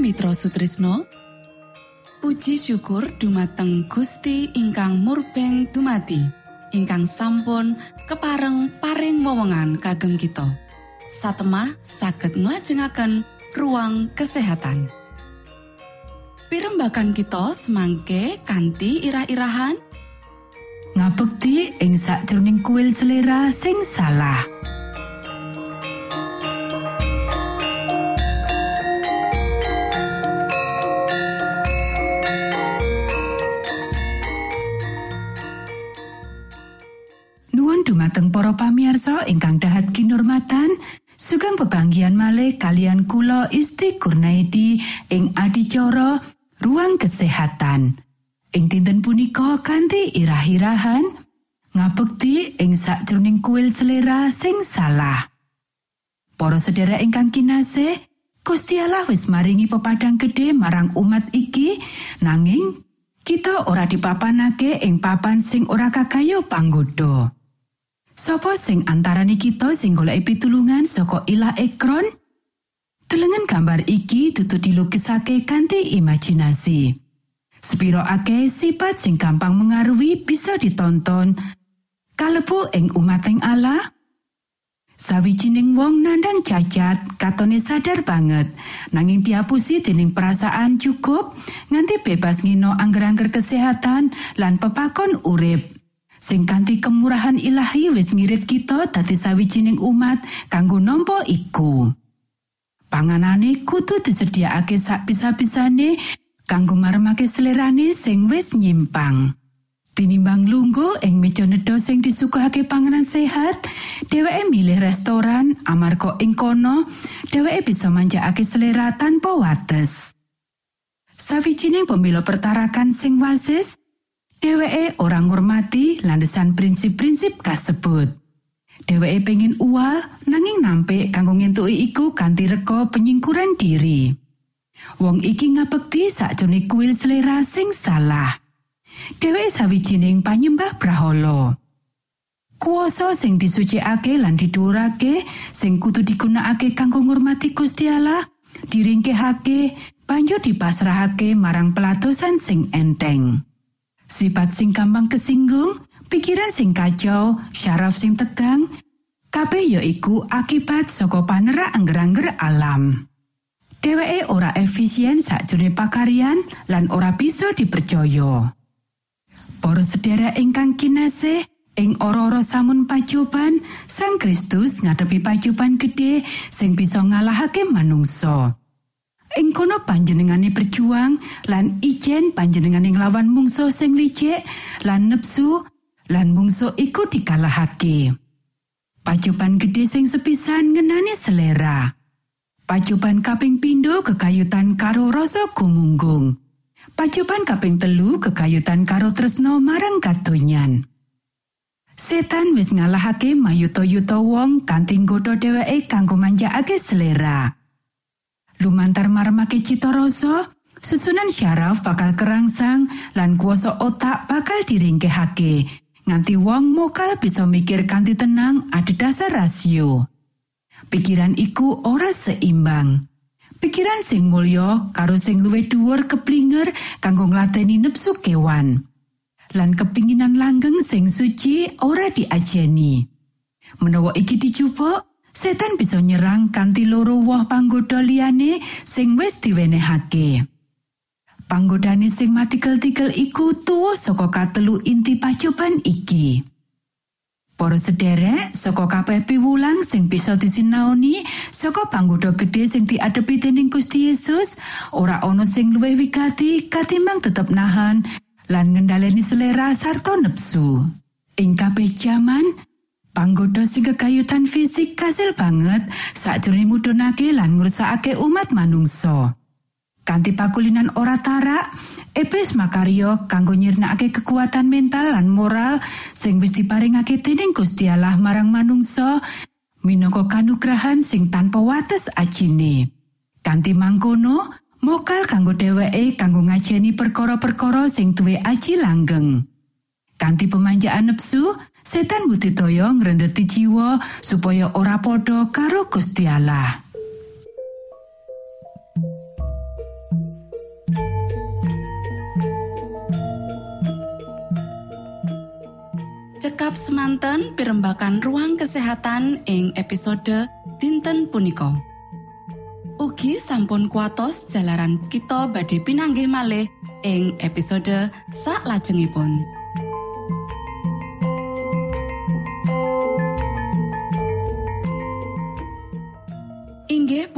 Mitra Sutrisno. Puji syukur dumateng Gusti ingkang murbeng dumati ingkang sampun kepareng paring wewenngan kagem kita. Satemah saged nglajengaken ruang kesehatan. Pirembakan kita semangke kanthi irah-irahan. Ngabekti ing sakjroning kuil selera sing salah ingkang dahat kinurmatan sugeng pebanggian malih kalian kula Isti Kurnaidi ing adicara ruang kesehatan ing dinten punika kanthi irah-irahan ngabekti ing sakjroning kuil selera sing salah para sedherek ingkang kinasih Gusti Allah wis maringi pepadang gede marang umat iki nanging kita ora dipapanake ing papan sing ora kakayo panggoda. Sopo sing antarane kita sing golek pitulungan saka ilah ekron? Telengen gambar iki dudu dilukisake kanthi imajinasi. Spiro akeh sifat sing gampang mengaruhi bisa ditonton kalebu ing umateng Allah. Sawijining wong nandang cacat katone sadar banget nanging diapusi dening perasaan cukup nganti bebas ngino angger-angger kesehatan lan pepakon urip. Sing kanthi kemurahan ilahi wis ngirit kita dadi sawijining umat kanggo nampa iku. Panganane kudu disediakake sak bisa-bisane kanggo maremake selerane sing wis nyimpang. Tinimbang lunggu ing meja nedha sing disuguhake panganan sehat, dheweke milih restoran amarga ing kono dheweke bisa manjakake selera tanpa wates. Sawijining pemilo pertarakan sing wasis Dheweke ora ngurmati landesan prinsip-prinsip kasebut. Dheweke pengin uwal nanging nampik kanggo ngentuki iku kanthi reka penyingkuran diri. Wong iki ngabekti sakjroning kuil selera sing salah. Dheweke sawijining panyembah brahala. Kuoso sing disucikake lan didhuwurake sing kudu digunakake kanggo ngurmati Gusti Allah, diringkehake banjur dipasrahake marang pelatosan sing enteng. Sipat sing gampang kesinggung, pikiran sing kacau, syaraf sing tegang, kabeh ya iku akibat saka panera angger-angger alam. Dheweke ora efisien sakjroning pakaryan lan ora bisa dipercaya. Para sedherek ingkang kinasih, ing ora-ora samun pacoban, Sang Kristus ngadepi pacoban gedhe sing bisa ngalahake manungsa. Ing kono panjenengane berjuang lan ijen panjenengane nglawan mungso sing licik lan nepsu lan mungso iku dikalahake. Pacupan gede sing sepisan ngenani selera. Pacupan kaping pindo kekayutan karo rasa gumunggung. Pacupan kaping telu kekayutan karo tresno marang katonyan. Setan wis ngalahake mayuto-yuto wong kanthi nggodha dheweke kanggo manjakake selera. Lumantar marmake cita rasa susunan syaraf bakal kerangsang lan kuasa otak bakal diringkehake. Nganti wong mokal bisa mikir kanthi tenang ada dasar rasio. Pikiran iku ora seimbang. Pikiran sing mulya karo sing luwih dhuwur keplinger kanggo nglateni nepsu kewan. Lan kepinginan langgeng sing suci ora diajeni. Menawa iki dicupuk setan bisa nyerang kanthi loro woh panggoda liyane sing wis diwenehake. Panggodane sing matikel-tikel iku tuwa saka katelu inti pacoban iki. Para sederek saka kabeh piwulang sing bisa disinaoni saka panggoda gedhe sing diadepi dening Gusti Yesus, ora ana sing luwih wigati katimbang tetep nahan lan ngendhaleni selera sarta nepsu. Ing kabeh jaman, Panggoda sing kekayutan fisik kasil banget sakjroning mudhunake lan ngrusakake umat manungsa. Kanti pakulinan ora tarak, Epes Makario kanggo nyirnakake kekuatan mental lan moral sing wis diparingake dening Gusti Allah marang manungsa minangka kanugrahan sing tanpa wates ajine. Kanti mangkono, mokal kanggo dheweke kanggo ngajeni perkara-perkara sing duwe aji langgeng. Kanti pemanjaan nepsu, setan budidaya ngrendeti jiwa supaya ora padha karo Gusti Allah. Cekap semanten pimbakan ruang kesehatan ing episode Dinten punika. Ugi sampun kuatos jalanan kita badhe pinanggih malih ing episode sak lajengipun.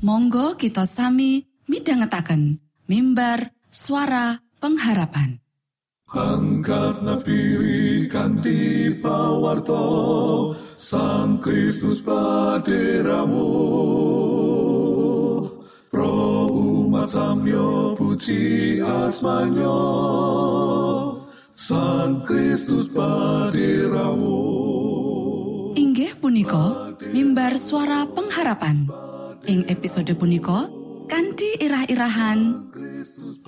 monggo kita sami midhangetaken mimbar suara pengharapan. Angkat nafiri kanti pawarto Sang Kristus paderamu. Pro umat samyo puji asmanyo Sang Kristus paderamu. Inggih punika mimbar suara pengharapan ing episode punika kanthi irah-irahan.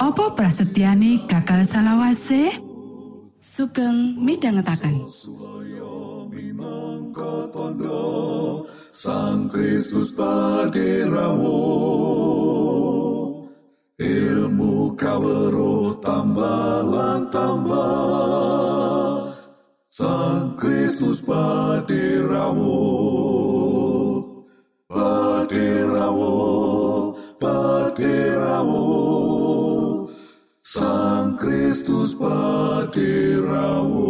Apa prasetyane gagal salawase? sugeng midhangetaken. Sang Kristus paderamu ilmu kawero tambah tambah Sang Kristus paderamu paderamu paderamu Sang Kristus paderamu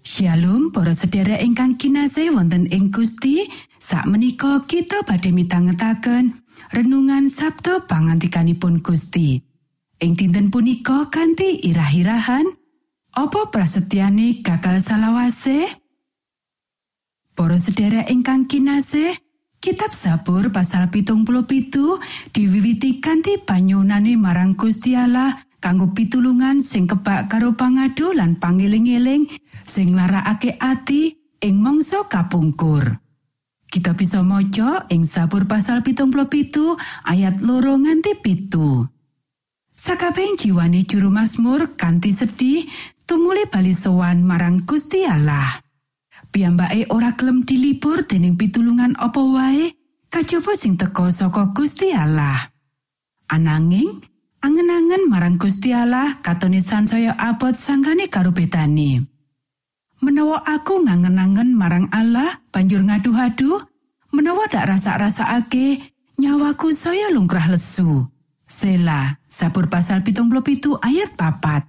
Shalom para sedherek ingkang kinasih wonten ing Gusti sakmenika kita badhe mitangetaken renungan Sabtu pangantikanipun Gusti. Ing dinten punika kanthi irah-irahan apa prasetyane gagal salawase Para sedherek ingkang kinasih Kitab Sabur pasal pitung puluh pitu diwiwiti kanthi banyunane marang Gusti Allah kanggo pitulungan sing kebak karo pangadu lan pangeling-eling sing larakake ati ing mangsa kapungkur. Kita bisa maca ing Sabur pasal pitung puluh pitu ayat loro nganti pitu. Sakabeng jiwane juru Mazmur kanthi sedih tumuli bali sowan marang Gusti Allah. Piyambake ora gelem dilipur dening pitulungan apa wae kajaba sing teka saka Gusti Allah. Ananging angen-angen marang Gusti Allah katone sansaya abot sanggane karo betane. Menawa aku ngangen-angen marang Allah banjur ngadu-hadu, menawa dak rasa-rasakake nyawaku saya lungkrah lesu. Sela, Sabur pasal pitung pitu ayat papat.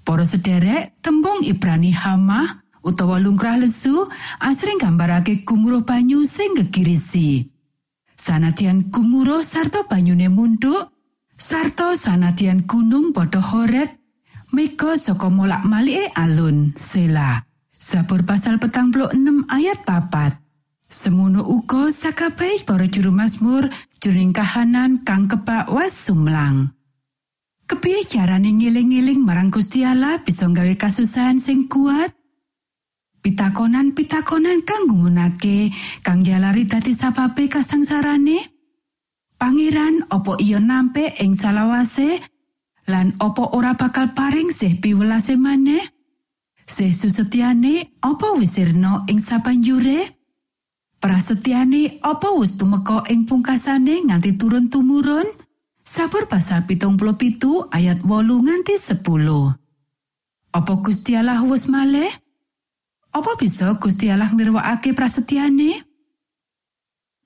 Para sederek, tembung Ibrani Hamah utawa lungkrah lesu asring gambarake gumuruh banyu sing gegirisi. Sanadyan gumuruh sarta banyune munduk, sarta sanadyan gunung padha horet, mega saka molak malike alun, sela. Sabur pasal petang enam ayat papat. Semono uga sakabeh para juru Mazmur jroning kahanan kang kebak was sumlang. Kepiye carane ngiling-iling marang Gusti bisa gawe kasusahan sing kuat? Pitakonan-pitakonan kang gumunake kang jalari dadi sababe kasangsarane? Pangeran opo iya nampe ing salawase lan opo ora bakal paring sih piwelase maneh? Sih susetyane opo wisirno ing sabanjure? Prasetyane opo wis tumeka ing pungkasane nganti turun tumurun? Sabur pasal pitung pitu ayat wolu nganti 10. Apa Gusti Allah wis malih? Apa bisa Gusti Allah nirwakake prasetyane?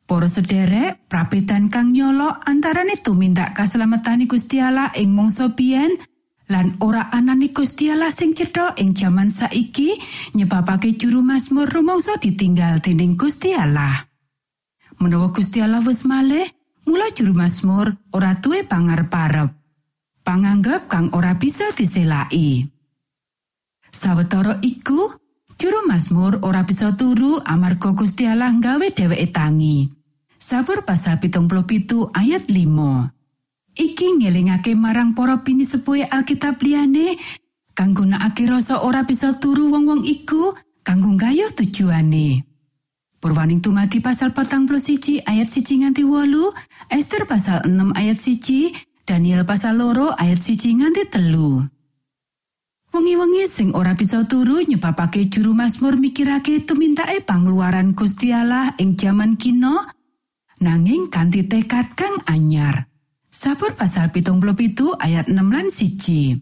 Para sederek, prabedan kang nyolok antarane tumindak kaselamatane Gusti Allah ing mangsa biyen lan ora anane Gusti Allah sing cetha ing jaman saiki nyebabake juru Mazmur rumangsa ditinggal dening Gusti Allah. Menawa Gusti Allah wis malih, mula juru Mazmur ora duwe pangarep-arep. Panganggep kang ora bisa diselaki. Sawetara iku, Juru Mazmur ora bisa turu amarga Gusti Allah nggawe dheweke tangi. Sabur pasal pitung pitu ayat 5. Iki ngelingake marang para pinisepuhe Alkitab liyane kang gunakake rasa ora bisa turu wong-wong iku kanggo gayuh tujuane. Purwaning tumati pasal patang siji ayat siji nganti wolu, Esther pasal 6 ayat siji, Daniel pasal loro ayat siji nganti telu. Wengi-wengi sing ora bisa turu nyebabake juru Mazmur mikirake tumintake pangluaran Gusti Allah ing jaman kino nanging kanthi tekad kang anyar. Sabur pasal pitung pitu ayat 6 lan siji.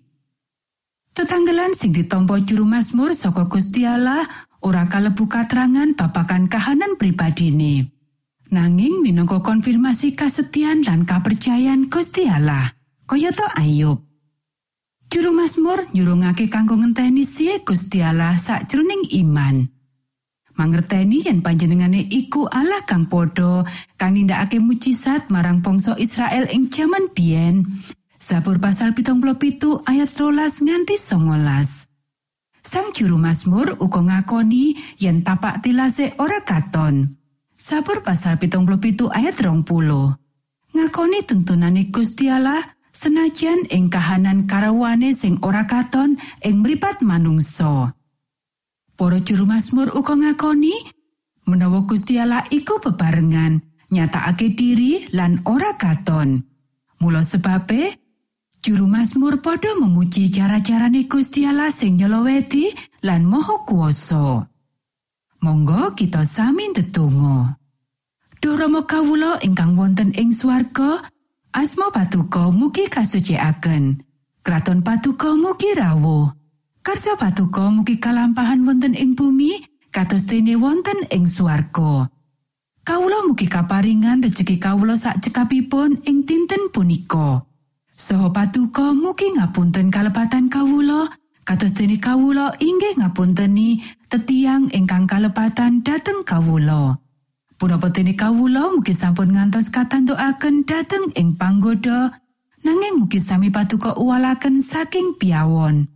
Tetanggelan sing ditompo juru Mazmur saka Gusti Allah ora kalebu katrangan babakan kahanan pribadine. Nanging minangka konfirmasi kasetyan lan kapercayan Gusti Allah. Kayata Ayub. Juru Mazmur nyurungake kanggo ngenteni siye Gusti Allah sakjroning iman. mangerteni yen panjenengane iku Allah kang padha kang nindakake mujizat marang bangsa Israel ing jaman biyen. Sabur pasal pitung pitu ayat rolas nganti songolas. Sang juru Mazmur uga ngakoni yen tapak tilase ora katon. Sabur pasal pitung pitu ayat rong puluh. Ngakoni tuntunane Gusti Allah senajan ing kahanan karawane sing ora katon ing mripat manungsa. Para juru Mazmur uga ngakoni menawa Gusti Allah iku bebarengan nyatakake diri lan ora katon. Mula sebabe juru Mazmur padha memuji cara-carane Gusti Allah sing nyeloweti lan moho kuoso. Monggo kita sami ndedonga. Duh Rama kawula ingkang wonten ing swarga, asma patuko mugi kasucikaken. Kraton patuko mugi rawuh. Karsa patuko mugi kalampahan wonten ing bumi, kados dene wonten ing swarga. Kawula mugi kaparingan rejeki kawula sak cekapipun ing dinten punika. Soho patuko mugi ngapunten kalepatan kawula, kados dene kawula inggih ngapunteni tetiang ingkang kalepatan dhateng kawula. Punapa dene kawula mugi sampun ngantos katantukaken dhateng ing panggoda, nanging mugi sami patuko uwalaken saking piawon.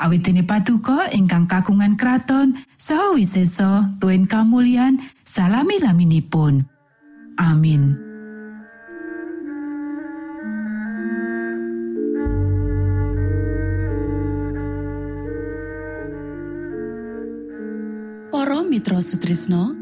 Awit dene patuko ingkang kagungan kraton saha wisesa tuen kamulyan salami laminipun. Amin. Para Mitra Sutrisno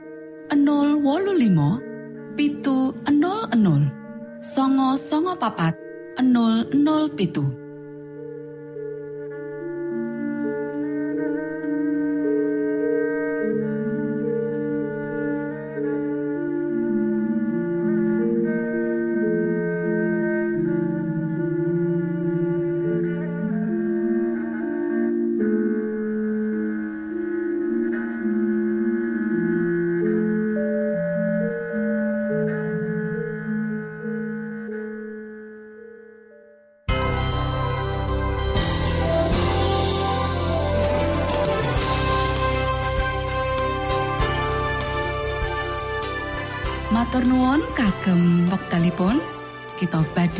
025 pitu 00 songo songo papat 00